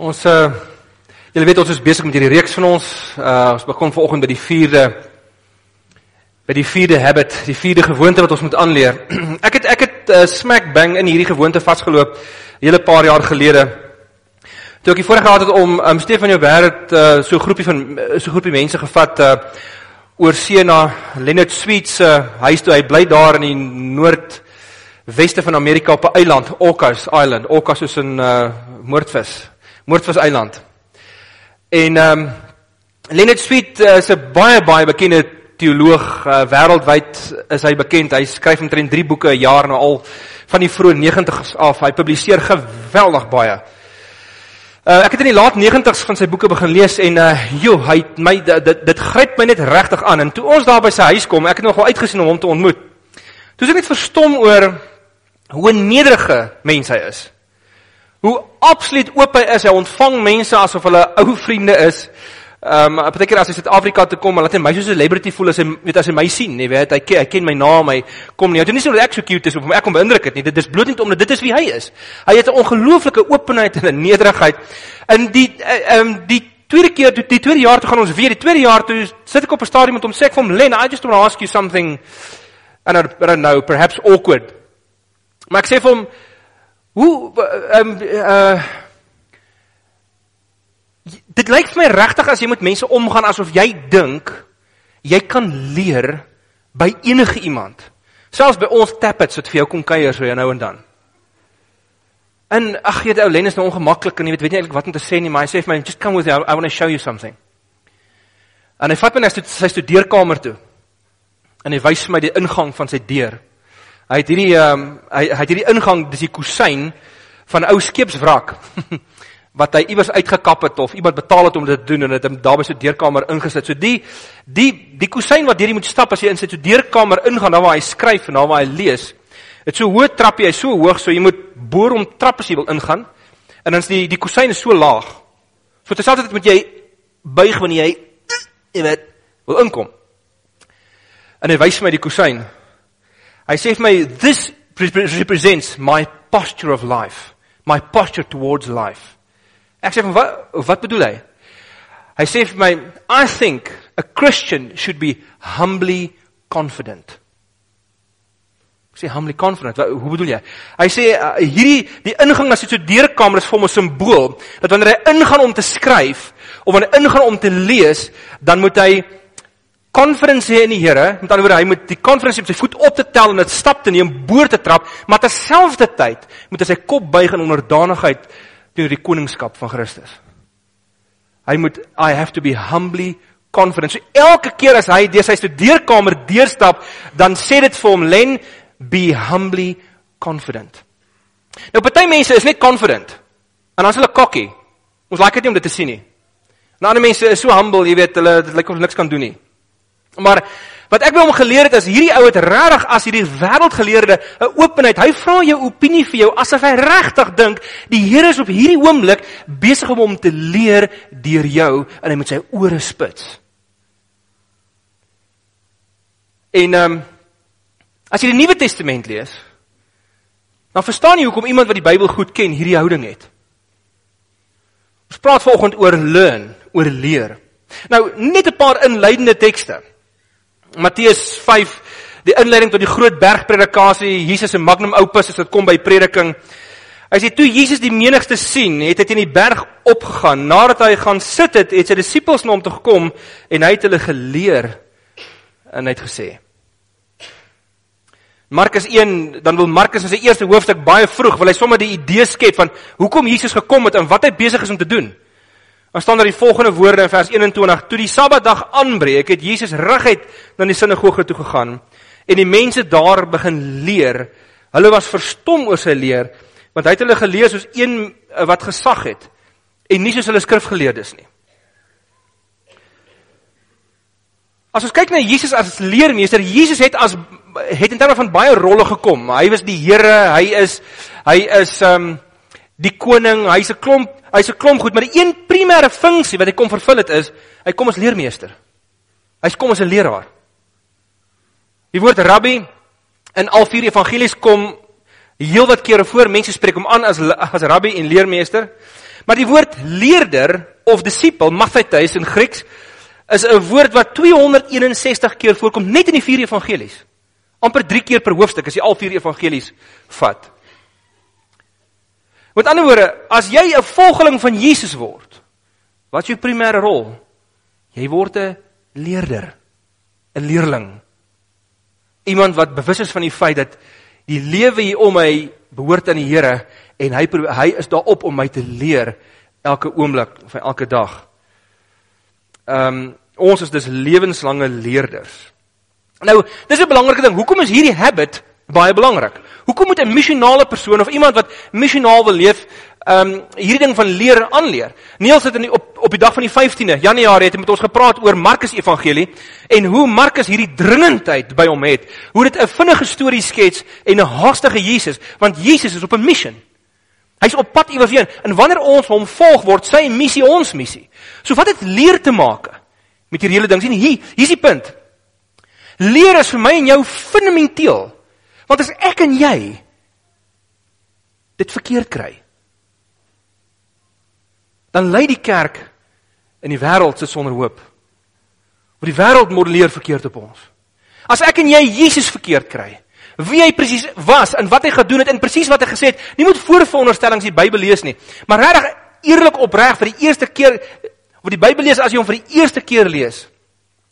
Ons uh julle weet ons is besig met hierdie reeks van ons. Uh ons begin vanoggend by die 4de by die 4de habit, die 4de gewoonte wat ons moet aanleer. ek het ek het uh, smack bang in hierdie gewoonte vasgeloop 'n hele paar jaar gelede. Toe ek voorheen gehad het om um, Stefan Joubert uh so 'n groepie van so 'n groepie mense gevat uh oor see na Leonard Sweet se uh, huis toe. Hy bly daar in die noord weste van Amerika op 'n eiland, Orcas Island. Orcas is 'n uh moordvis. Moordvis eiland. En ehm um, Leonard Sweet uh, is 'n baie baie bekende teoloog uh, wêreldwyd is hy bekend. Hy skryf omtrent 3 boeke 'n jaar nou al van die vroeë 90's af. Hy publiseer geweldig baie. Uh, ek het in die laat 90's van sy boeke begin lees en uh joh, hy my dit, dit gryp my net regtig aan. En toe ons daar by sy huis kom, ek het nogal uitgesien om hom te ontmoet. Toe is ek net verstom oor hoe nederige mens hy is hoe absoluut oop hy is. Hy ontvang mense asof hulle ou vriende is. Ehm um, partykeer as hy Suid-Afrika toe kom, laat hy my so 'n celebrity voel as hy weet as hy my sien, jy weet, hy ken, hy ken my naam, hy kom nie. Dit is nie so dat ek so cute is of ek kom beïndruk het nie. Dit is bloot net omdat dit is wie hy is. Hy het 'n ongelooflike openheid en 'n nederigheid. In die eh, ehm um, die tweede keer, die, die tweede jaar toe gaan ons weer, die tweede jaar toe sit ek op 'n stadium met hom sê ek vir hom, "Len, I just want to ask you something." And I don't know, perhaps awkward. Maar ek sê vir hom, Hoe ehm um, uh Dit lyk vir my regtig as jy met mense omgaan asof jy dink jy kan leer by enige iemand. Selfs by ons tappets wat vir jou kom kuier so nou en dan. En ag jy ou Len is nou ongemaklik en jy weet weet nie eintlik wat om te sê nie, maar hy sê vir my just come with me, I want to show you something. En hy vat my na sy studeerkamer toe. En hy wys vir my die ingang van sy deur. Hy het hierdie ehm um, hy hy het hierdie ingang, dis die kusyn van ou skeepswrak wat hy iewers uitgekap het of iemand betaal het om dit te doen en dit hom daar by sy deurkamer ingesit. So die die die kusyn wat hierdie moet stap as jy in sy deurkamer ingaan, daar waar hy skryf en daar waar hy lees. Dit so hoë trappie, hy so hoog, so jy moet boor om trap as jy wil ingaan. En dan is die die kusyn is so laag. So terselfdertyd moet jy buig wanneer jy jy weet wil inkom. En hy wys vir my die kusyn Hy sê vir my this represents my posture of life, my posture towards life. Ek sê vir wat wat bedoel hy? Hy sê vir my I think a Christian should be humbly confident. Ek sê humbly confident. Wat, hoe bedoel jy? Hy sê uh, hierdie die ingang dit so deurkamer is vir hom 'n simbool dat wanneer hy ingaan om te skryf of wanneer hy ingaan om te lees, dan moet hy confidence hê in die Here. Met ander woorde, hy moet die confidence op sy voet op te tel en dit stap te neem, boor te trap, maar terselfdertyd moet hy sy kop buig in onderdanigheid teenoor die koningskap van Christus. Hy moet I have to be humbly confident. So elke keer as hy deur sy studeerkamer deurstap, dan sê dit vir hom Len be humbly confident. Nou party mense is net confident en dan is hulle cocky. Ons like dit nie om dit te sien nie. Nou ander mense is so humble, jy weet, hulle dit lyk of hulle niks kan doen nie. Maar wat ek by hom geleer het is hierdie ou het regtig as hierdie wêreldgeleerde 'n openheid. Hy vra jou opinie vir jou asof hy regtig dink die Here is op hierdie oomblik besig om hom te leer deur jou en hy met sy ore spits. En ehm um, as jy die Nuwe Testament lees, dan verstaan jy hoekom iemand wat die Bybel goed ken hierdie houding het. Ons praat vanoggend oor learn, oor leer. Nou, net 'n paar inleidende tekste. Matteus 5, die inleiding tot die groot bergpredikasie, Jesus se magnum opus as dit kom by prediking. Hy sê toe Jesus die menigste sien, het hy teen die berg opgegaan. Nadat hy gaan sit het, het sy disippels na hom toe gekom en hy het hulle geleer en hy het gesê Markus 1, dan wil Markus in sy eerste hoofstuk baie vroeg wil hy sommer die idee skep van hoekom Jesus gekom het en wat hy besig is om te doen. Dan staan daar die volgende woorde in vers 21: Toe die Sabbatdag aanbreek, het Jesus reguit na die sinagoge toe gegaan en die mense daar begin leer. Hulle was verstom oor sy leer, want hy het hulle gelees soos een eh, wat gesag het en nie soos hulle skrifgeleerdes nie. As ons kyk na Jesus as leermeester, Jesus het as het in terme van baie rolle gekom. Hy was die Here, hy is hy is ehm um, die koning, hy's 'n klomp, hy's 'n klomp goed, maar die een primêre funksie wat hy kom vervul het is, hy kom as leermeester. Hy's kom as 'n leraar. Die woord rabbi in al vier evangelies kom heelwat kere voor. Mense spreek hom aan as as rabbi en leermeester. Maar die woord leerder of disipel, mathetes in Grieks, is 'n woord wat 261 keer voorkom net in die vier evangelies. amper 3 keer per hoofstuk as jy al vier evangelies vat. Met ander woorde, as jy 'n volgeling van Jesus word, wat is jou primêre rol? Jy word 'n leerder, 'n leerling. Iemand wat bewus is van die feit dat die lewe hier om my behoort aan die Here en hy hy is daarop om my te leer elke oomblik van elke dag. Ehm um, ons is dus lewenslange leerders. Nou, dis 'n belangrike ding. Hoekom is hierdie habit baie belangrik? Hoekom moet 'n missionale persoon of iemand wat missionaal wil leef, ehm um, hierdie ding van leer aanleer? Niels het in die, op op die dag van die 15de Januarie het hy met ons gepraat oor Markus Evangelie en hoe Markus hierdie dringendheid by hom het. Hoe dit 'n vinnige storie skets en 'n haastige Jesus, want Jesus is op 'n missie. Hy's op pad iewers heen en wanneer ons hom volg word sy missie ons missie. So wat het leer te maak met hierdie hele ding? Sien hier, hier's die punt. Leer is vir my en jou fundamenteel. Want as ek en jy dit verkeerd kry, dan lei die kerk in die wêreld se sonder hoop. Want die wêreld modelleer verkeerd op ons. As ek en jy Jesus verkeerd kry, wie hy presies was en wat hy gedoen het en presies wat hy gesê het, nie moet voorveronderstellings die Bybel lees nie, maar regtig eerlik opreg vir die eerste keer wat die Bybel lees as jy hom vir die eerste keer lees.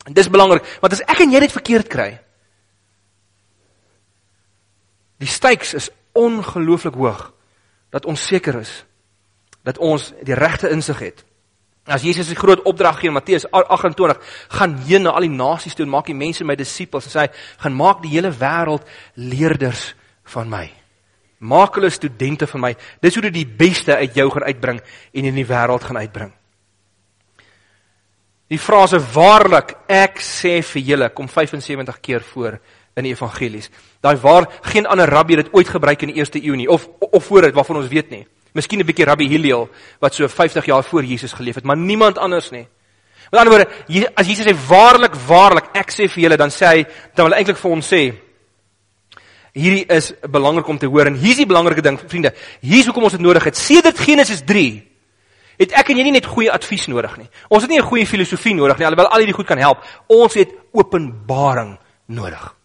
En dis belangrik, want as ek en jy dit verkeerd kry, die stakes is ongelooflik hoog dat ons seker is dat ons die regte insig het. As Jesus 'n groot opdrag gee in Matteus 28, gaan heen na al die nasies toe en maak die mense my disippels en sê hy gaan maak die hele wêreld leerders van my. Maak hulle studente van my. Dis hoe dit die beste uit jou gaan uitbring en in die wêreld gaan uitbring. Die frase waarlik ek sê vir julle kom 75 keer voor in die evangelies. Daai waar geen ander rabbi dit ooit gebruik in die eerste eeu nie of of voor dit waarvan ons weet nie. Miskien 'n bietjie Rabbi Hillel wat so 50 jaar voor Jesus geleef het, maar niemand anders nie. Met ander woorde, as Jesus sê waarlik, waarlik, ek sê vir julle, dan sê hy, dan wil eintlik vir ons sê hierdie is belangrik om te hoor en hier's die belangrike ding, vriende. Hier's hoekom ons dit nodig het. Sedert Genesis 3 het ek en jy nie net goeie advies nodig nie. Ons het nie 'n goeie filosofie nodig nie, alhoewel al hierdie goed kan help. Ons het openbaring nodig.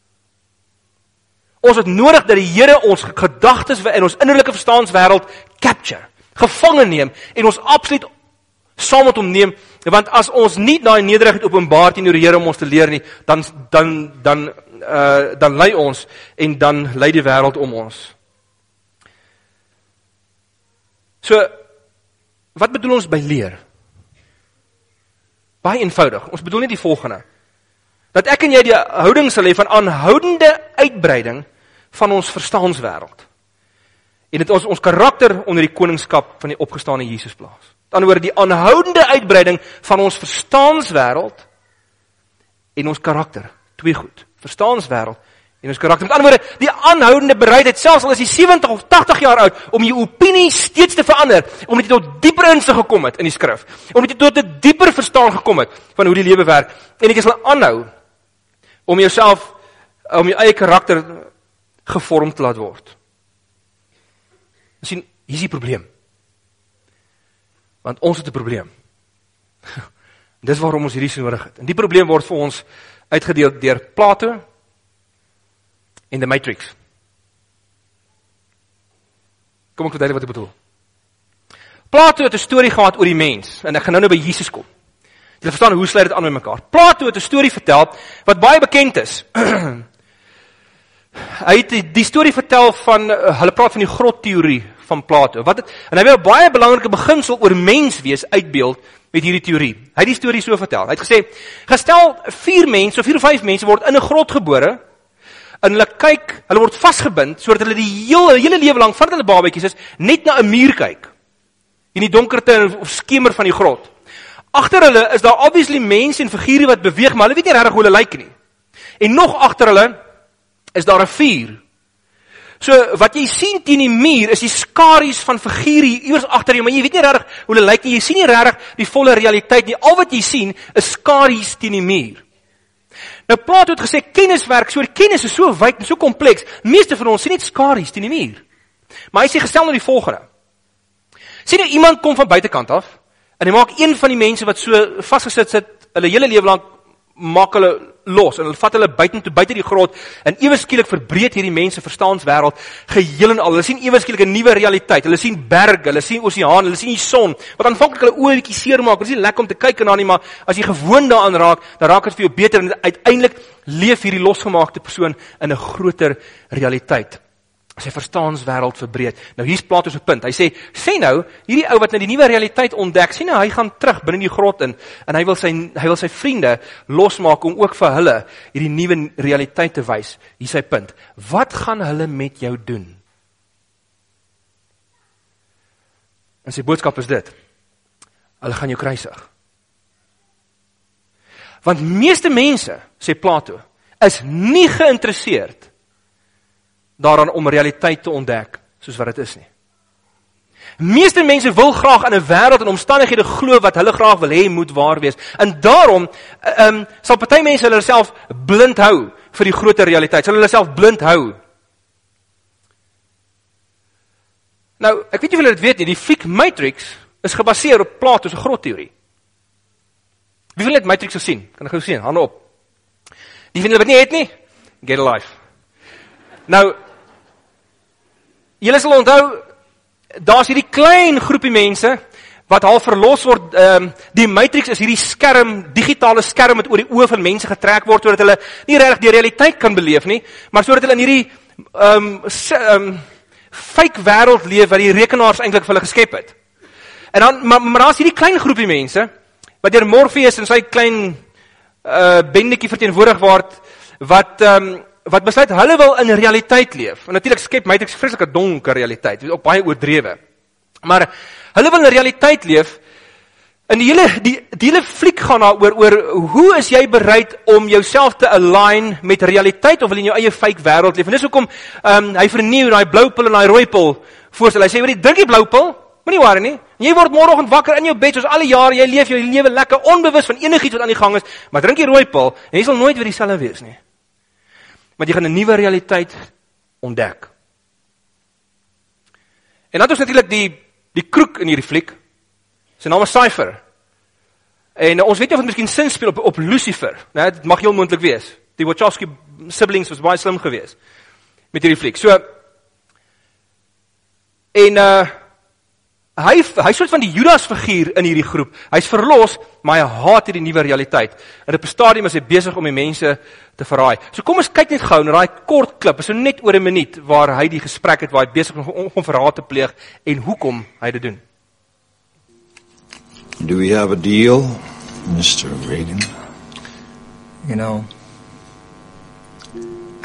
Ons het nodig dat die Here ons gedagtes in ons innerlike verstaanswêreld capture, gevange neem en ons absoluut saam met hom neem, want as ons nie daai nederigheid openbaar teenoor die Here om ons te leer nie, dan dan dan uh dan lei ons en dan lei die wêreld om ons. So wat bedoel ons by leer? Baie eenvoudig. Ons bedoel net die volgende. Dat ek en jy die houding sal hê van aanhoudende uitbreiding van ons verstaanswêreld. En dit ons ons karakter onder die koningskap van die opgestane Jesus plaas. Met ander woorde die aanhoudende uitbreiding van ons verstaanswêreld en ons karakter. Twee goed. Verstaanswêreld en ons karakter. Met ander woorde die aanhoudende bereidheid selfs al is jy 70 of 80 jaar oud om jou opinie steeds te verander, omdat jy tot dieper insig gekom het in die skrif. Omdat jy tot 'n dieper verstaan gekom het van hoe die lewe werk en jy sal aanhou om jouself om jou eie karakter gevorm te laat word. Ons sien, hier is die probleem. Want ons het 'n probleem. Dis waarom ons hierdie sin nodig het. En die probleem word vir ons uitgedeel deur Plato en the Matrix. Kom ek verduidelik wat ek bedoel. Plato het 'n storie gehad oor die mens en ek gaan nou nou by Jesus kom. Jy verstaan hoe sluit dit aan met mekaar? Plato het 'n storie vertel wat baie bekend is. Hy het die, storie vertel van uh, hulle praat van die grotteorie van Plato. Wat het, en hy wil 'n baie belangrike beginsel oor menswees uitbeeld met hierdie teorie. Hy het die storie so vertel. Hy het gesê: "Gestel vier mense of vier of vyf mense word in 'n grot gebore en hulle kyk, hulle word vasgebind sodat hulle die hele hele lewe lank vandat hulle babetjies is, net na 'n muur kyk. In die donkerte of skemer van die grot. Agter hulle is daar obviously mense en figure wat beweeg, maar hulle weet nie regtig hoe hulle lyk nie. En nog agter hulle is daar 'n vuur. So wat jy sien teen die muur is die skaries van figure iewers agter jou, maar jy weet nie regtig hoe hulle lyk nie. Jy sien nie regtig die volle realiteit nie. Al wat jy sien is skaries teen die muur. Nou Plato het gesê kennis werk so, kennis is so wyd en so kompleks. Meeste van ons sien net skaries teen die muur. Maar hy sê gestel nou die volgende. Sien jy iemand kom van buitekant af en hy maak een van die mense wat so vasgesit sit, hulle hele lewe lank maak hulle los en hulle vat hulle buitentoe buite die grot en ewe skielik verbreek hierdie mense verstaanswêreld geheel en al. Hulle sien ewe skielik 'n nuwe realiteit. Hulle sien berge, hulle sien oseaan, hulle sien die son. Wat aanvanklik hulle oë bietjie seer maak. Dit is nie lekker om te kyk dan nie, maar as jy gewoond daaraan raak, dan raak dit vir jou beter en uiteindelik leef hierdie losgemaakte persoon in 'n groter realiteit sy verstaanswêreld verbreek. Nou hier's Plato se punt. Hy sê, sê nou, hierdie ou wat nou die nuwe realiteit ontdek, sien nou hy gaan terug binne die grot in en hy wil sy hy wil sy vriende losmaak om ook vir hulle hierdie nuwe realiteit te wys. Hier sy punt. Wat gaan hulle met jou doen? En sy boodskap is dit. Hulle gaan jou kruisig. Want meeste mense, sê Plato, is nie geïnteresseerd daaraan om realiteit te ontdek soos wat dit is nie. Meeste mense wil graag in 'n wêreld en omstandighede glo wat hulle graag wil hê moet waar wees. En daarom ehm um, sal party mense hulle self blind hou vir die groter realiteit. Sal hulle self blind hou. Nou, ek weet nie of julle dit weet nie, die fliek Matrix is gebaseer op Plato se grotteorie. Wie wil net Matrix gesien? Kan ek gou sien? Hande op. Die wie dit nie het nie, get a life. Nou julle sal onthou daar's hierdie klein groepie mense wat al verlos word ehm um, die matrix is hierdie skerm digitale skerm wat oor die oë van mense getrek word sodat hulle nie regtig die realiteit kan beleef nie maar sodat hulle in hierdie ehm um, um, fake wêreld leef wat die rekenaars eintlik vir hulle geskep het. En dan maar, maar daar's hierdie klein groepie mense wat deur Morpheus en sy klein uh bendetjie verteenwoordig word wat ehm um, wat besluit hulle wil in realiteit leef. En natuurlik skep Matrix 'n vreeslike donker realiteit, ook baie oordrewe. Maar hulle wil in realiteit leef. In die hele die die hele fliek gaan daaroor oor hoe is jy bereid om jouself te align met realiteit of wil jy in jou eie fake wêreld leef? En dis hoekom ehm um, hy vernieu daai blou pil en daai rooi pil voorstel. Hy sê hoor jy drink die blou pil, moenie worry nie. Jy word môreoggend wakker in jou bed soos al die jare jy leef jou lewe lekker onbewus van enigiets wat aan die gang is, maar drink die rooi pil en jy sal nooit weer dieselfde wees nie want jy gaan 'n nuwe realiteit ontdek. En dan ons natuurlik die die kroek in hierdie fliek. Sy naam is Cypher. En ons weet nie of dit miskien sin speel op op Lucifer, né? Dit mag heel moontlik wees. Die Wachowski siblings was baie slim geweest met hierdie fliek. So en uh hy hy soort van die Judas figuur in hierdie groep. Hy's verlos, maar hy haat hierdie nuwe realiteit. En op 'n stadium is hy besig om die mense te verraai. So kom ons kyk net gou na daai kort klip, so net oor 'n minuut waar hy die gesprek het waar hy besig is om om verraad te pleeg en hoekom hy dit doen. Do we have a deal, Mr. Reagan? You know,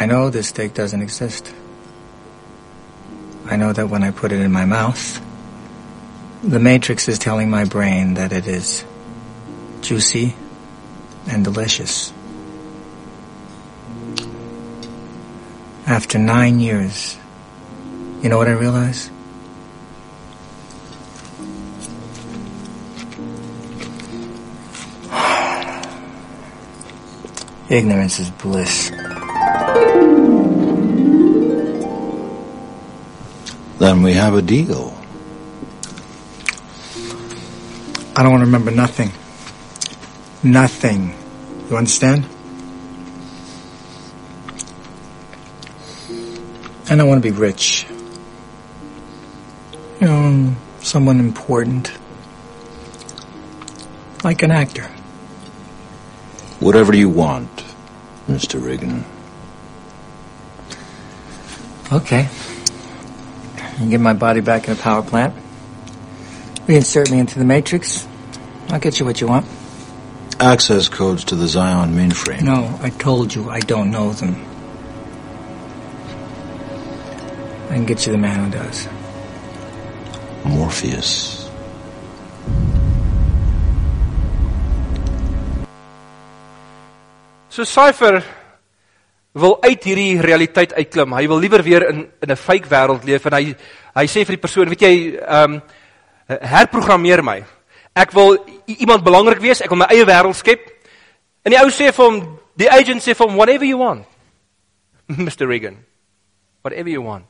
I know this steak doesn't exist. I know that when I put it in my mouth, The Matrix is telling my brain that it is juicy and delicious. After nine years, you know what I realize? Ignorance is bliss. Then we have a deal. I don't want to remember nothing. Nothing. You understand? And I want to be rich. You know, someone important. Like an actor. Whatever you want, Mr. Reagan. Okay. You get my body back in a power plant. Reinsert me into the Matrix. I'll get you what you want. Access codes to the Zion mainframe. No, I told you I don't know them. I can get you the man who does. Morpheus. So Cypher wil uit hierdie realiteit uitklim. Hy wil liewer weer in in 'n fake wêreld leef en hy hy sê vir die persoon, weet jy, ehm um, herprogrammeer my. Ek wil iemand belangrik wees, ek wil my eie wêreld skep. En die ou sê vir hom, die agent sê vir hom whatever you want. Mr Reagan. Whatever you want.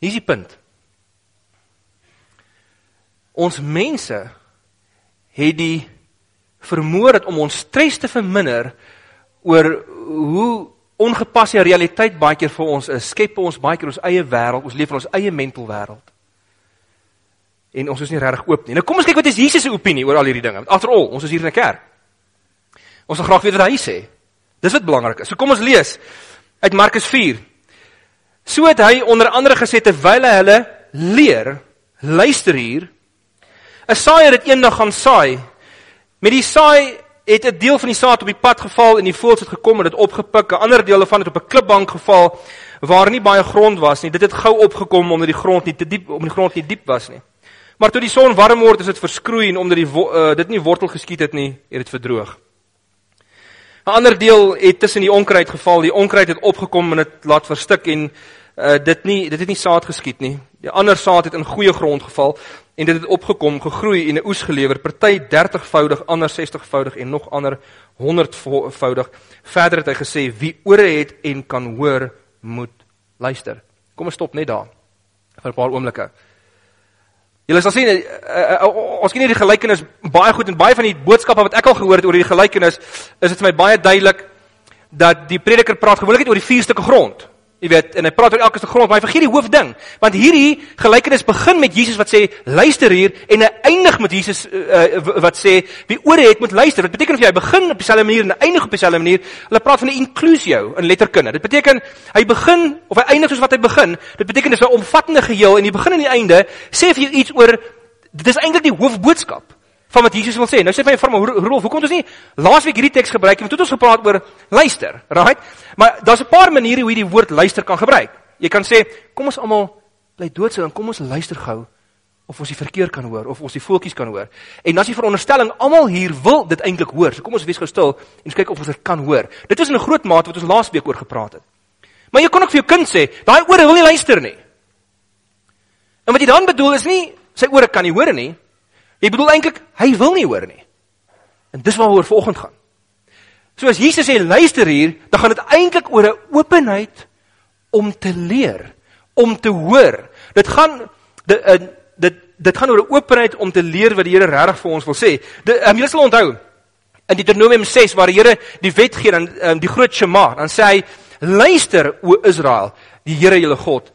Hier is die punt. Ons mense het die vermoë dat om ons stres te verminder oor hoe ongepaste realiteit baie keer vir ons is. Skep ons baie keer ons eie wêreld, ons leef in ons eie mental wêreld. En ons is nie regtig oop nie. Nou kom ons kyk wat is Jesus se opinie oor al hierdie dinge. Afterall, ons is hier in 'n kerk. Ons wil graag weet wat hy sê. Dis wat belangrik is. So kom ons lees uit Markus 4. So het hy onder andere gesê terwyl hy hulle leer, luister hier. 'n Saaier het eendag gaan saai. Met die saai het 'n deel van die saad op die pad geval en die voëls het gekom en dit opgepik. 'n Ander deel daarvan het op 'n klipbank geval waar nie baie grond was nie. Dit het gou opgekom omdat die grond nie te diep om die grond nie diep was nie. Maar toe die son warm word, is dit verskroei en omdat die uh, dit nie wortel geskiet het nie, het dit verdroog. 'n Ander deel het tussen die onkruid geval. Die onkruid het opgekom en dit laat verstik en uh, dit nie dit het nie saad geskiet nie. Die ander saad het in goeie grond geval en dit het opgekom, gegroei en 'n oes gelewer, party 30voudig, ander 60voudig en nog ander 100voudig. Verder het hy gesê wie ore het en kan hoor, moet luister. Kom ons stop net daar vir 'n paar oomblikke. Julle sal sien uh, uh, uh, ons ken hierdie gelykenis baie goed en baie van die boodskappe wat ek al gehoor het oor hierdie gelykenis is dit vir my baie duidelik dat die prediker praat gewoonlik oor die vier stukke grond. Jy weet, en hy praat oor elke se grond, maar hy vergeet die hoofding. Want hierdie gelykenis begin met Jesus wat sê luister hier en hy eindig met Jesus uh, wat sê wie ore het moet luister. Wat beteken jou hy begin op dieselfde manier en eindig op dieselfde manier? Hulle praat van 'n inclusio in letterkunde. Dit beteken hy begin of hy eindig soos wat hy begin. Dit beteken dis 'n omvattende geheel en die begin en die einde sê vir jou iets oor dit is eintlik die hoofboodskap van wat Jesus wil sê. Nou sê my vir my Rolf, hoekom het ons nie laasweek hierdie teks gebruik nie? Want toe het ons gepraat oor luister, right? Maar daar's 'n paar maniere hoe jy die woord luister kan gebruik. Jy kan sê, kom ons almal bly doodse en kom ons luister gou of ons die verkeer kan hoor of ons die voeltjies kan hoor. En as jy veronderstelling almal hier wil dit eintlik hoor. So kom ons wees gou stil en kyk of ons dit kan hoor. Dit is 'n groot mate wat ons laasweek oor gepraat het. Maar jy kon ook vir jou kind sê, daai ore wil nie luister nie. En wat jy dan bedoel is nie sy ore kan nie hoor nie. Jy bedoel eintlik hy wil nie hoor nie. En dis waaroor vanoggend gaan. So as Jesus sê luister hier, dan gaan dit eintlik oor 'n openheid om te leer, om te hoor. Dit gaan dit eh, dit dit gaan oor 'n openheid om te leer wat die Here regtig vir ons wil sê. Dit um, jy sal onthou in Deuteronomium 6 waar die Here die wet gee dan um, die groot Shema, dan sê hy luister o Israel, die Here julle God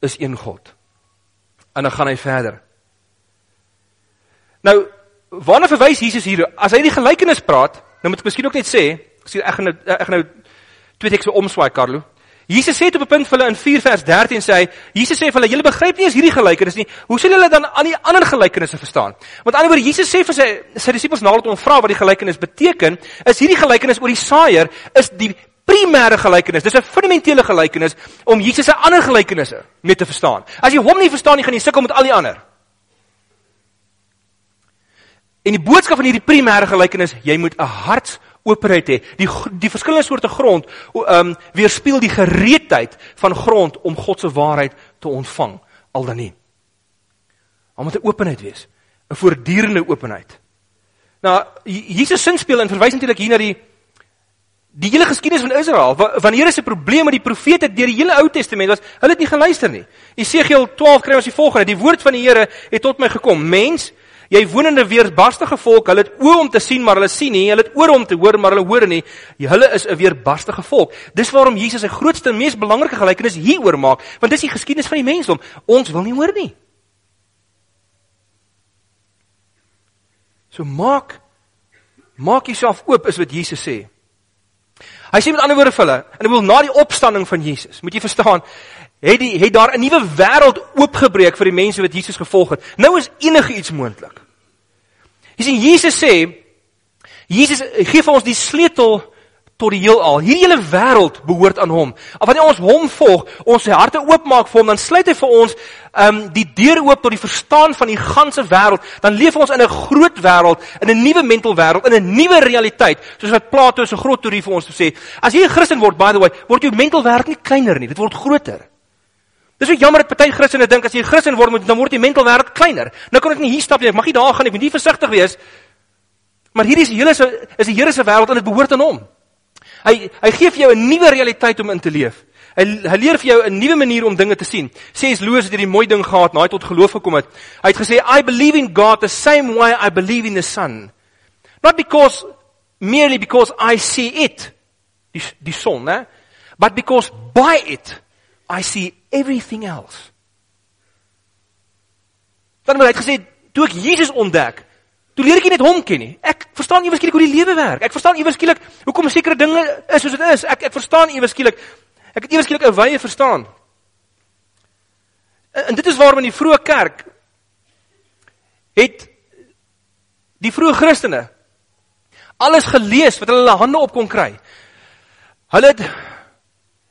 is een God. En dan gaan hy verder. Nou, waarna verwys Jesus hier? As hy die gelykenis praat, nou moet ek miskien ook net sê, ek sê ek gaan nou ek gaan nou twee tekste omswaai, Carlo. Jesus sê op 'n punt vir hulle in 4 vers 13 sê hy, Jesus sê vir hulle, julle begryp nie eens hierdie gelykenis nie. Hoe sal julle dan aan die ander gelykenisse verstaan? Want aan die ander woord, Jesus sê vir sy sy disippels nadat hom vra wat die gelykenis beteken, is hierdie gelykenis oor die saaier is die primêre gelykenis. Dis 'n fundamentele gelykenis om Jesus se ander gelykenisse mee te verstaan. As jy hom nie verstaan nie, gaan jy sukkel met al die ander. En die boodskap van hierdie primêre gelykenis, jy moet 'n hartsopenheid hê. Die die verskillende soorte grond um, weerspieël die gereedheid van grond om God se waarheid te ontvang al dan nie. Daar moet 'n openheid wees, 'n voortdurende openheid. Nou Jesus sin speel en verwys natuurlik hier na die die hele geskiedenis van Israel. Wanneer is 'n probleem met die profete deur die hele Ou Testament was, hulle het nie geluister nie. Esegiel 12 kry ons die volgende: Die woord van die Here het tot my gekom: Mens, Jy woon in 'n weerbarstige volk. Hulle het oë om te sien, maar hulle sien nie. Hulle het ore om te hoor, maar hulle hoor nie. Hulle is 'n weerbarstige volk. Dis waarom Jesus sy grootste en mees belangrike gelykenis hieroor maak, want dis die geskiedenis van die mensdom. Ons wil nie hoor nie. So maak maak jouself oop is wat Jesus sê. Hy sê met ander woorde vir hulle, en ek wil na die opstanding van Jesus, moet jy verstaan, het die het daar 'n nuwe wêreld oopgebreek vir die mense wat Jesus gevolg het. Nou is enige iets moontlik. Jy sien Jesus sê Jesus gee vir ons die sleutel tot die heelal. Hierdie hele wêreld behoort aan hom. Al wanneer ons hom volg, ons se harte oopmaak vir hom, dan sluit hy vir ons ehm um, die deur oop tot die verstaan van die ganse wêreld. Dan leef ons in 'n groot wêreld, in 'n nuwe mental wêreld, in 'n nuwe realiteit, soos wat Plato se groot teorie vir ons sê. As jy 'n Christen word, by the way, word jou mental wêreld nie kleiner nie, dit word groter. Dis so jammer dat party Christene dink as jy 'n Christen word, moet dan word die mental wêreld kleiner. Nou kan ek nie hier stap nie. Ek mag nie daar gaan nie. Ek moet nie versigtig wees. Maar hierdie is hele is die Here se wêreld en dit behoort aan hom. Hy hy gee vir jou 'n nuwe realiteit om in te leef. Hy hy leer vir jou 'n nuwe manier om dinge te sien. C.S. Lewis het hierdie mooi ding gehad naai tot geloof gekom het. Hy het gesê I believe in God the same way I believe in the sun. Not because merely because I see it. Die die son, né? But because by it I see everything else. Dan het hy gesê toe ek Jesus ontdek, toe leer ek nie net hom ken nie. Ek verstaan ewe skielik hoe die lewe werk. Ek verstaan ewe skielik hoekom sekere dinge is soos dit is. Ek ek verstaan ewe skielik ek het ewe skielik 'n wye verstaan. En, en dit is waarom in die vroeë kerk het die vroeë Christene alles gelees wat hulle hulle hande op kon kry. Hulle het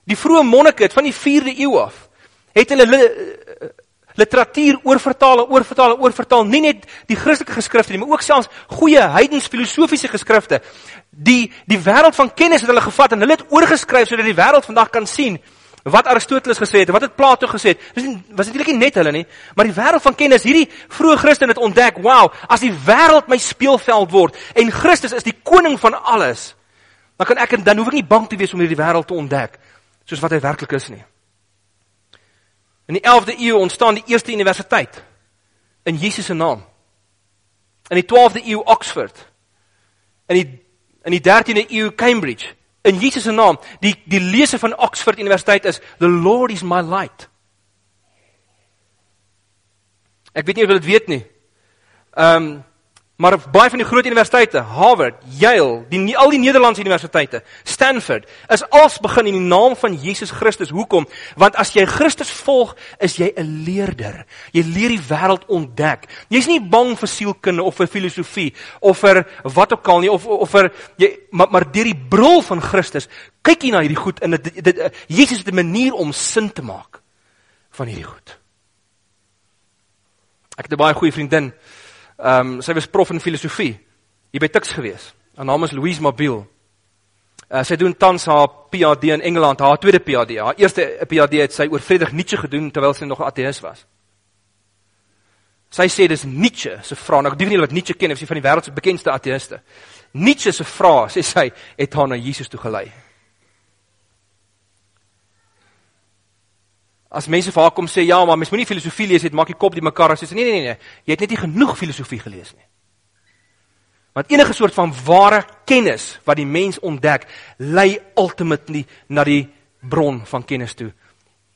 die vroeë monnike het van die 4de eeu af het hulle literatuur oorvertaal en oorvertaal en oorvertaal nie net die Christelike geskrifte nie, maar ook selfs goeie heidens filosofiese geskrifte. Die die wêreld van kennis het hulle gevat en hulle het oorgeskryf sodat die wêreld vandag kan sien wat Aristoteles gesê het, wat het Plato gesê het. Dis was eintlik nie net hulle nie, maar die wêreld van kennis, hierdie vroeë Christene het ontdek, wow, as die wêreld my speelveld word en Christus is die koning van alles, dan kan ek dan hoef ek nie bang te wees om hierdie wêreld te ontdek soos wat hy werklik is nie. In die 11de eeu ontstaan die eerste universiteit in Jesus se naam. In die 12de eeu Oxford. In die in die 13de eeu Cambridge in Jesus se naam. Die die lese van Oxford Universiteit is the Lord is my light. Ek weet nie of jy dit weet nie. Ehm um, Maar baie van die groot universiteite, Harvard, Yale, die al die Nederlandse universiteite, Stanford, is als begin in die naam van Jesus Christus. Hoekom? Want as jy Christus volg, is jy 'n leerder. Jy leer die wêreld ontdek. Jy's nie bang vir sielkunde of vir filosofie of vir wat ook al nie of of vir jy maar, maar deur die bril van Christus kyk jy na hierdie goed en dit dit Jesus het 'n manier om sin te maak van hierdie goed. Ek het 'n baie goeie vriendin Ehm um, sy was prof in filosofie hier by Tuks gewees. Haar naam is Louise Mabille. Uh, sy doen tans haar PhD in Engeland, haar tweede PhD. Haar eerste PhD het sy oor Friedrich Nietzsche gedoen terwyl sy nog 'n ateïs was. Sy sê dis Nietzsche se vraag. Nou ek weet nie wat Nietzsche ken of sy van die wêreld se bekendste ateïste. Nietzsche se vraag, sê sy, het haar na Jesus toe gelei. As mense vir haar kom sê ja, maar mens moenie filosofie lees nie, maak jy kop die mekaar as jy sê nee nee nee, jy het net nie genoeg filosofie gelees nie. Want enige soort van ware kennis wat die mens ontdek, lei ultimately na die bron van kennis toe,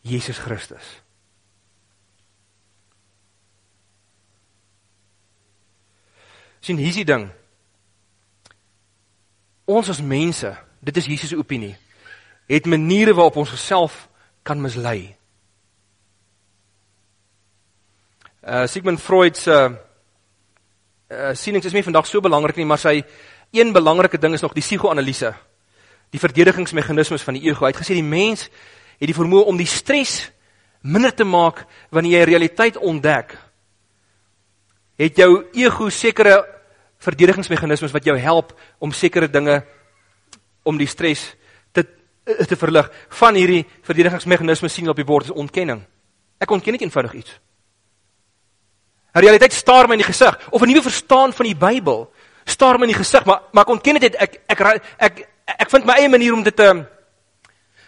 Jesus Christus. sien hier's die ding. Ons as mense, dit is Jesus se opinie, het maniere waarop ons self kan mislei. Uh Sigmund Freud se uh, uh sienings is nie vandag so belangrik nie, maar sy een belangrike ding is nog die psigoanalise. Die verdedigingsmeganismes van die ego. Hy het gesê die mens het die vermoë om die stres minder te maak wanneer jy realiteit ontdek. Het jou ego sekere verdedigingsmeganismes wat jou help om sekere dinge om die stres te te verlig. Van hierdie verdedigingsmeganismes sien op die bord is ontkenning. Ek ontken net eenvoudig iets. 'n Realiteit staar my in die gesig of 'n nuwe verstaan van die Bybel staar my in die gesig, maar maar ek ontken dit ek ek ek ek, ek vind my eie manier om dit te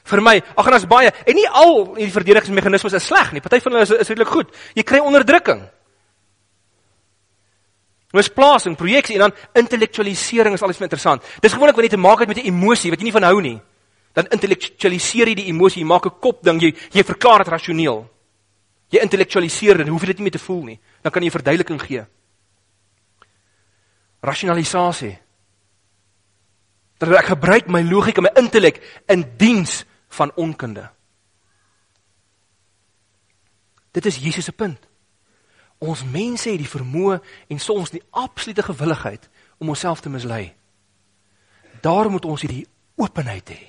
vir my. Ag en as baie en nie al hierdie verdedigingsmeganismes is sleg nie. Party van hulle is is redelik goed. Jy kry onderdrukking. Ons plaas en projeksie en dan intellektualisering is alles interessant. Dis gewoonlik wanneer jy te maak het met 'n emosie wat jy nie van hou nie. Dan intellektualiseer jy die emosie, jy maak 'n kop ding, jy jy verklaar dit rasioneel. Jy intellektualiseer dit, hoef jy dit nie meer te voel nie dan kan jy verduideliking gee. Rasionalisasie. Dat ek gebruik my logika, my intellek in diens van onkunde. Dit is Jesus se punt. Ons mense het die vermoë en soms die absolute gewilligheid om onsself te mislei. Daarom moet ons hierdie openheid hê.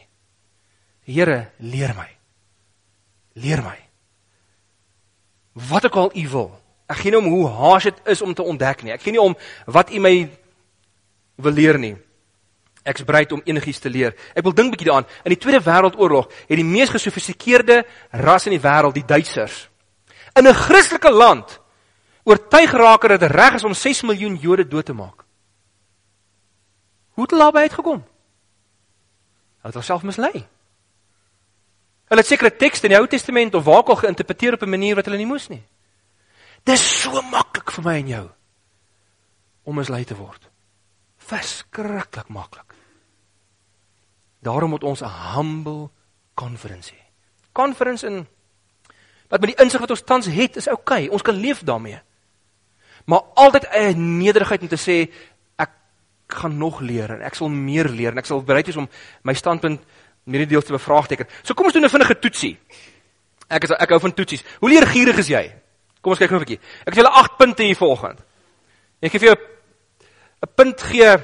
Here, leer my. Leer my. Wat ek al u wil. Ek gee nie om hoe haas dit is om te ontdek nie. Ek gee nie om wat u my wil leer nie. Ek's bereid om enigiets te leer. Ek wil dink bietjie daaraan. In die Tweede Wêreldoorlog het die mees gesofistikeerde ras in die wêreld, die Duitsers, in 'n Christelike land oortuig geraak dat dit reg is om 6 miljoen Jode dood te maak. Hoe het hulle daarby uitgekom? Hulle het homself mislei. Hulle het sekere tekste in die Ou Testament of waar ook al geïnterpreteer op 'n manier wat hulle nie moes nie. Dis so maklik vir my en jou om mislei te word. Verskriklik maklik. Daarom moet ons 'n humble confidence hê. Confidence in dat met die insig wat ons tans het is oukei, okay, ons kan leef daarmee. Maar altyd 'n nederigheid om te sê ek gaan nog leer en ek sal meer leer en ek sal bereid wees om my standpunt meer deels te bevraagteken. So kom ons doen 'n vinnige toetsie. Ek is ek hou van toetsies. Hoe leergierig is jy? Kom ons kyk gou 'n bietjie. Ek het julle 8 punte hier volgens. Ek gee vir jou 'n punt gee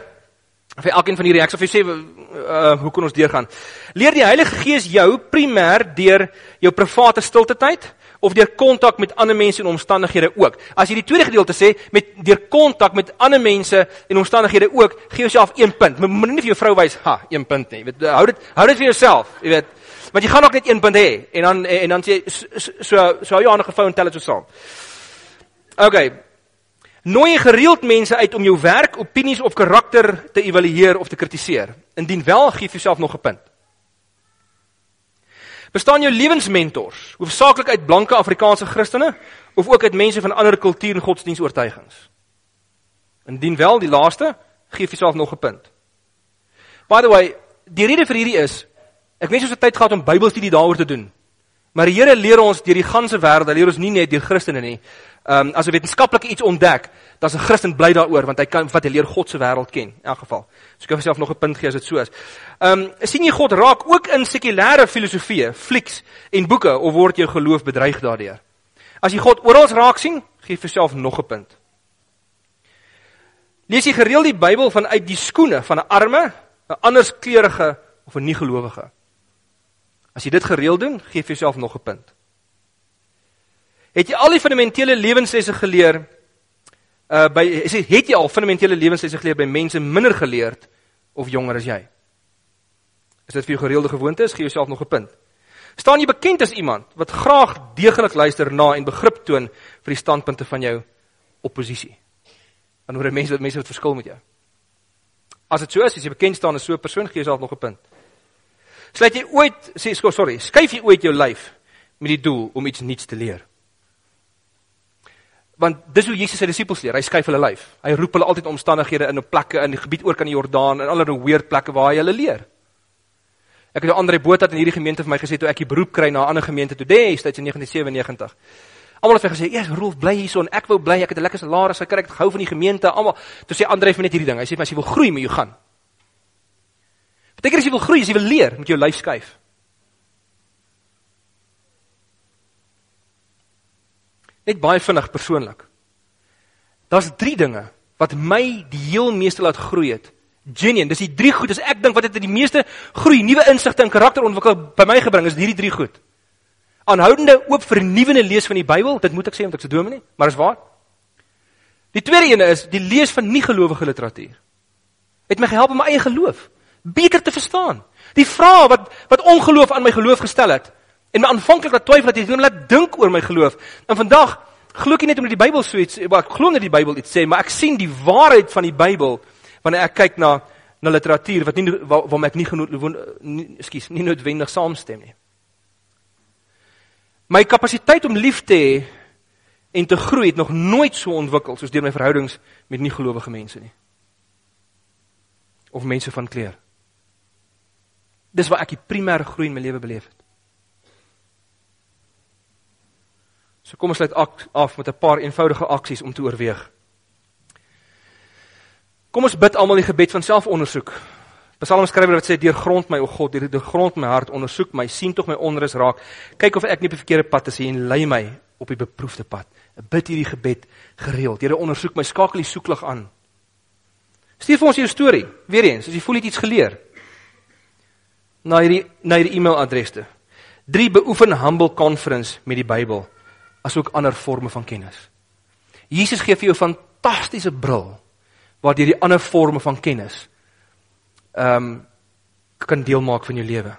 vir elkeen van hierdie. Ek sal vir jou sê uh, hoe kan ons deurgaan? Leer die Heilige Gees jou primêr deur jou private stilte tyd of deur kontak met ander mense en omstandighede ook. As jy die tweede gedeelte sê met deur kontak met ander mense en omstandighede ook, gee jouself 1 punt. Moenie vir jou vrou wys, ha, 1 punt nie. Jy weet, hou dit hou dit vir jouself, jy weet. Want jy gaan ook net 1 punt hê en dan en dan sê so so hou aan 'n gefou en tel dit so saam. OK. Nooi gereeld mense uit om jou werk, opinies of karakter te evalueer of te kritiseer. Indien wel, gee vir jouself nog 'n punt. Bestaan jou lewensmentors hoofsaaklik uit blanke Afrikaanse Christene of ook uit mense van ander kultuur en godsdienstoortuigings? Indien wel, die laaste, gee vir jouself nog 'n punt. By the way, die rede vir hierdie is ek wens ons het tyd gehad om Bybelstudie daaroor te doen. Maar die Here leer ons deur die ganse wêreld, hy leer ons nie net deur Christene nie. Ehm um, as 'n wetenskaplike iets ontdek, dan's 'n Christen bly daaroor want hy kan wat hy leer God se wêreld ken in elk geval. So ek wil self nog 'n punt gee as dit so is. Ehm um, sien jy God raak ook in sekulêre filosofie, flieks en boeke of word jou geloof bedreig daardeur? As jy God oral raak sien, gee vir self nog 'n punt. Lees jy gereeld die Bybel vanuit die skoene van 'n arme, 'n anderskleurige of 'n nie gelowige? As jy dit gereeld doen, gee vir jouself nog 'n punt. Het jy al die fundamentele lewenslesse geleer uh by sê het jy al fundamentele lewenslesse geleer by mense minder geleerd of jonger as jy? Is dit vir jou gereelde gewoonte is, gee jouself nog 'n punt. Staan jy bekend as iemand wat graag deeglik luister na en begrip toon vir die standpunte van jou oppositie? En hoe mense mense wat verskil met jou. As dit so is, as jy bekend staan as so 'n persoon, gee jouself nog 'n punt. Sluit jy ooit sê sorry, skuif jy ooit jou lyf met die doel om iets nuuts te leer? Want dis hoe Jesus sy disippels leer. Hy skuif hulle lyf. Hy roep hulle altyd omstandighede in op plekke in die gebied oor kan die Jordaan en allerlei weird plekke waar hy hulle leer. Ek het 'n ander boot uit in hierdie gemeente vir my gesê toe ek die beroep kry na 'n ander gemeente toe destyds in 1997. Almal het vir gesê, "Ja, Rolf, bly hierso en ek wou bly. Ek het 'n lekker salaris gekry. Ek het gehou van die gemeente." Almal, toe sê Andre vir net hierdie ding. Hy sê, "Maar as jy wil groei, moet jy gaan." Dink as jy wil groei, as jy wil leer, moet jy jou lyf skuif. Net baie vinnig persoonlik. Daar's 3 dinge wat my die heel meeste laat groei het. Genuine, dis die 3 goed. As ek dink wat het die meeste groei, nuwe insigte en karakterontwikkeling by my gebring, is hierdie 3 goed. Aanhoudende oop vernuwende lees van die Bybel, dit moet ek sê want ek se dominee, maar is waar. Die tweede ene is die lees van nie gelowige literatuur. Het my gehelp om my eie geloof beter te verstaan. Die vrae wat wat ongeloof aan my geloof gestel het en my aanvanklik laat twyfel dat jy net laat dink oor my geloof. En vandag glo ek nie net omdat die Bybel so iets, maar ek glo net die Bybel iets sê, maar ek sien die waarheid van die Bybel wanneer ek kyk na na literatuur wat nie waar, waar ek nie genoeg ekskuus, nie noodwendig saamstem nie. My kapasiteit om lief te hê en te groei het nog nooit so ontwikkel soos deur my verhoudings met nie gelowige mense nie. Of mense van kleur. Dis waar ek die primêre groei in my lewe beleef het. So kom ons sluit af met 'n paar eenvoudige aksies om te oorweeg. Kom ons bid almal die gebed van selfondersoek. Psalmskrywer wat sê deur grond my o God, deur die grond my hart ondersoek my, sien tog my onrus raak. Kyk of ek nie op die verkeerde pad is en lei my op die beproefde pad. Bid hierdie gebed gereeld. Here ondersoek my, skakel die soeklig aan. Stuur vir ons jou storie. Weereens, as jy voel jy het iets geleer, na hierdie na hierdie e-mailadres toe. 3 beoefen humble conference met die Bybel asook ander forme van kennis. Jesus gee vir jou 'n fantastiese bril waardeur die ander forme van kennis ehm um, kan deel maak van jou lewe.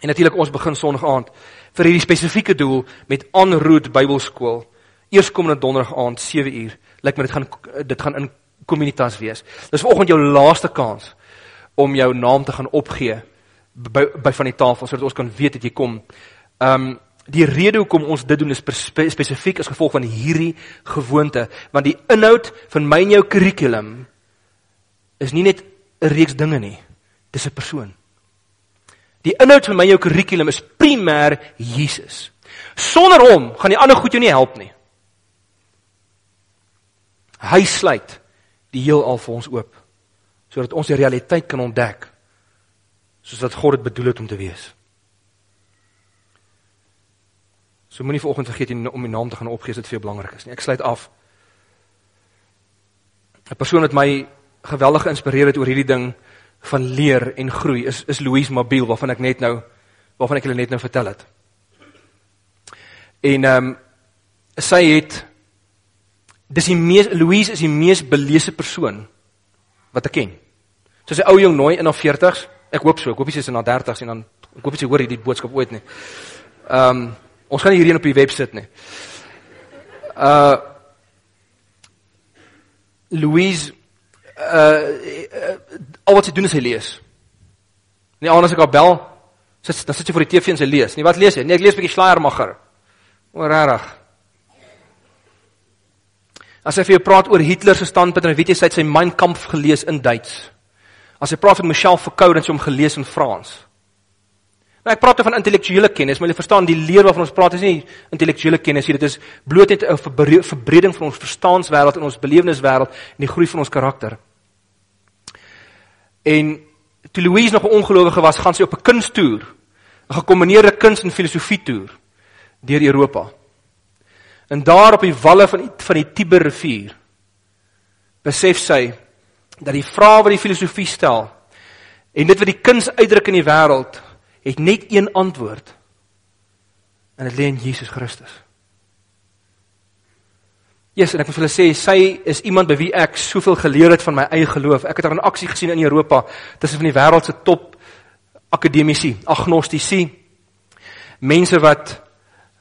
En natuurlik ons begin Sondag aand vir hierdie spesifieke doel met Onroot Bybelskool. Eerskomende Donderdag aand 7uur. Lyk my dit gaan dit gaan in Communitas wees. Dis vanoggend jou laaste kans om jou naam te gaan opgee by by van die tafel sodat ons kan weet dat jy kom. Ehm um, die rede hoekom ons dit doen is spe spesifiek as gevolg van hierdie gewoonte, want die inhoud van my en jou kurrikulum is nie net 'n reeks dinge nie. Dis 'n persoon. Die inhoud van my en jou kurrikulum is primêr Jesus. Sonder hom gaan die ander goed jou nie help nie. Hy sluit die heelal vir ons oop sodat ons die realiteit kan ontdek soos wat God dit bedoel het om te wees. So moenie vanoggend vergeet om die naam te gaan opgee as dit vir jou belangrik is nie. Ek sluit af. 'n Persoon wat my geweldig geïnspireer het oor hierdie ding van leer en groei is is Louise Mabille waarvan ek net nou waarvan ek julle net nou vertel het. En ehm um, sy het dis die mees Louise is die mees belese persoon wat ek ken. Soos 'n ou jong nooi in haar 40s. Ek hoop so. Ek hoop sy is in haar 30s en dan ek hoop sy hoor hierdie boodskap ooit nie. Ehm um, ons gaan hierheen op die web sit nie. Uh Louise uh, uh al wat sy doen is sy lees. Nie anders ek haar bel, sit dan sit sy voor die TV en sy lees. Nee, wat lees jy? Nee, ek lees 'n bietjie Schleiermacher. O, regtig. As hy vir jou praat oor Hitler se standpunt, dan weet jy sy het sy Mein Kampf gelees in Duits. As hy praat van Michel Foucault, dan het hy hom gelees in Frans. Nou ek praat van intellektuele kennis, maar jy verstaan die leer waarvan ons praat is nie intellektuele kennis nie, dit is bloot net 'n verbreding van ons verstaanswêreld en ons beleweniswêreld en die groei van ons karakter. En toe Louise nog 'n ongelowige was, gaan sy op 'n kunstoer, 'n gekombineerde kuns en filosofie toer deur Europa. En daar op die walle van die, van die Tiber rivier besef sy dat die vrae wat die filosofie stel en dit wat die kuns uitdruk in die wêreld het net een antwoord. En dit lê in Jesus Christus. Jesus, en ek wil vir julle sê sy is iemand by wie ek soveel geleer het van my eie geloof. Ek het haar in aksie gesien in Europa tussen van die wêreld se top akademici, agnostici, mense wat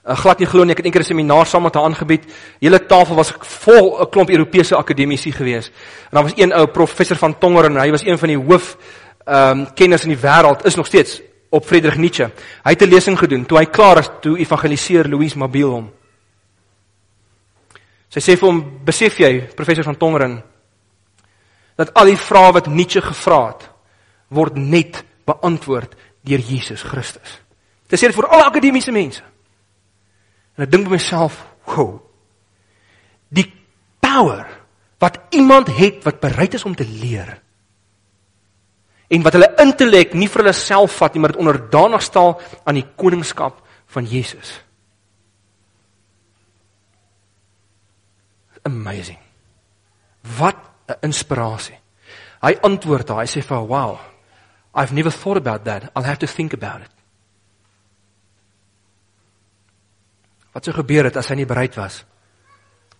uh, glad nie glo nie. Ek het eendag 'n seminaar saam met haar aangebied. Hele tafel was vol 'n klomp Europese akademici gewees. En daar was een ou professor van Tongeren, hy was een van die hoof ehm um, kenners in die wêreld, is nog steeds op Friedrich Nietzsche. Hy het 'n lesing gedoen. Toe hy klaar is, toe evangeliseer Louise Mabille hom. Sy sê vir hom, "Besef jy, professor van Tongeren, dat al die vrae wat Nietzsche gevra het, word net beantwoord deur Jesus Christus." Dit sê dit vir alle akademiese mense. En ek dink by myself, "Wow. Die power wat iemand het wat bereid is om te leer en wat hulle intellek nie vir hulle self vat nie, maar dit onderdanig stel aan die koningskap van Jesus." Amazing. Wat 'n inspirasie. Hy antwoord daar, hy sê vir, "Wow. I've never thought about that. I'll have to think about it." Wat sou gebeur het as hy nie bereid was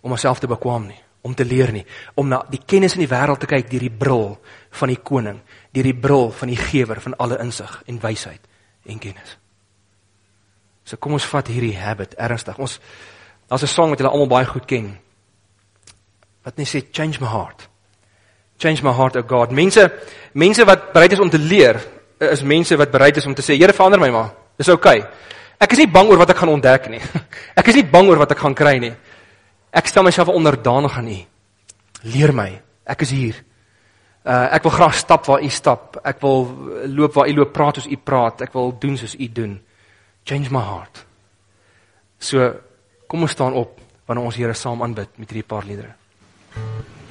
om homself te bekwam nie, om te leer nie, om na die kennis in die wêreld te kyk deur die bril van die koning, deur die bril van die gewer van alle insig en wysheid en kennis. So kom ons vat hierdie habit ernstig. Ons daar's 'n song wat julle almal baie goed ken. Wat net sê change my heart. Change my heart, oh God. Mense mense wat bereid is om te leer, is mense wat bereid is om te sê, Here verander my maar. Dis oukei. Okay. Ek is nie bang oor wat ek gaan ontdek nie. Ek is nie bang oor wat ek gaan kry nie. Ek stel myself onderdanig aan U. Leer my. Ek is hier. Uh ek wil graag stap waar U stap. Ek wil loop waar U loop, praat soos U praat. Ek wil doen soos U doen. Change my heart. So kom ons staan op wanneer ons Here saam aanbid met hierdie paar liedere. thank you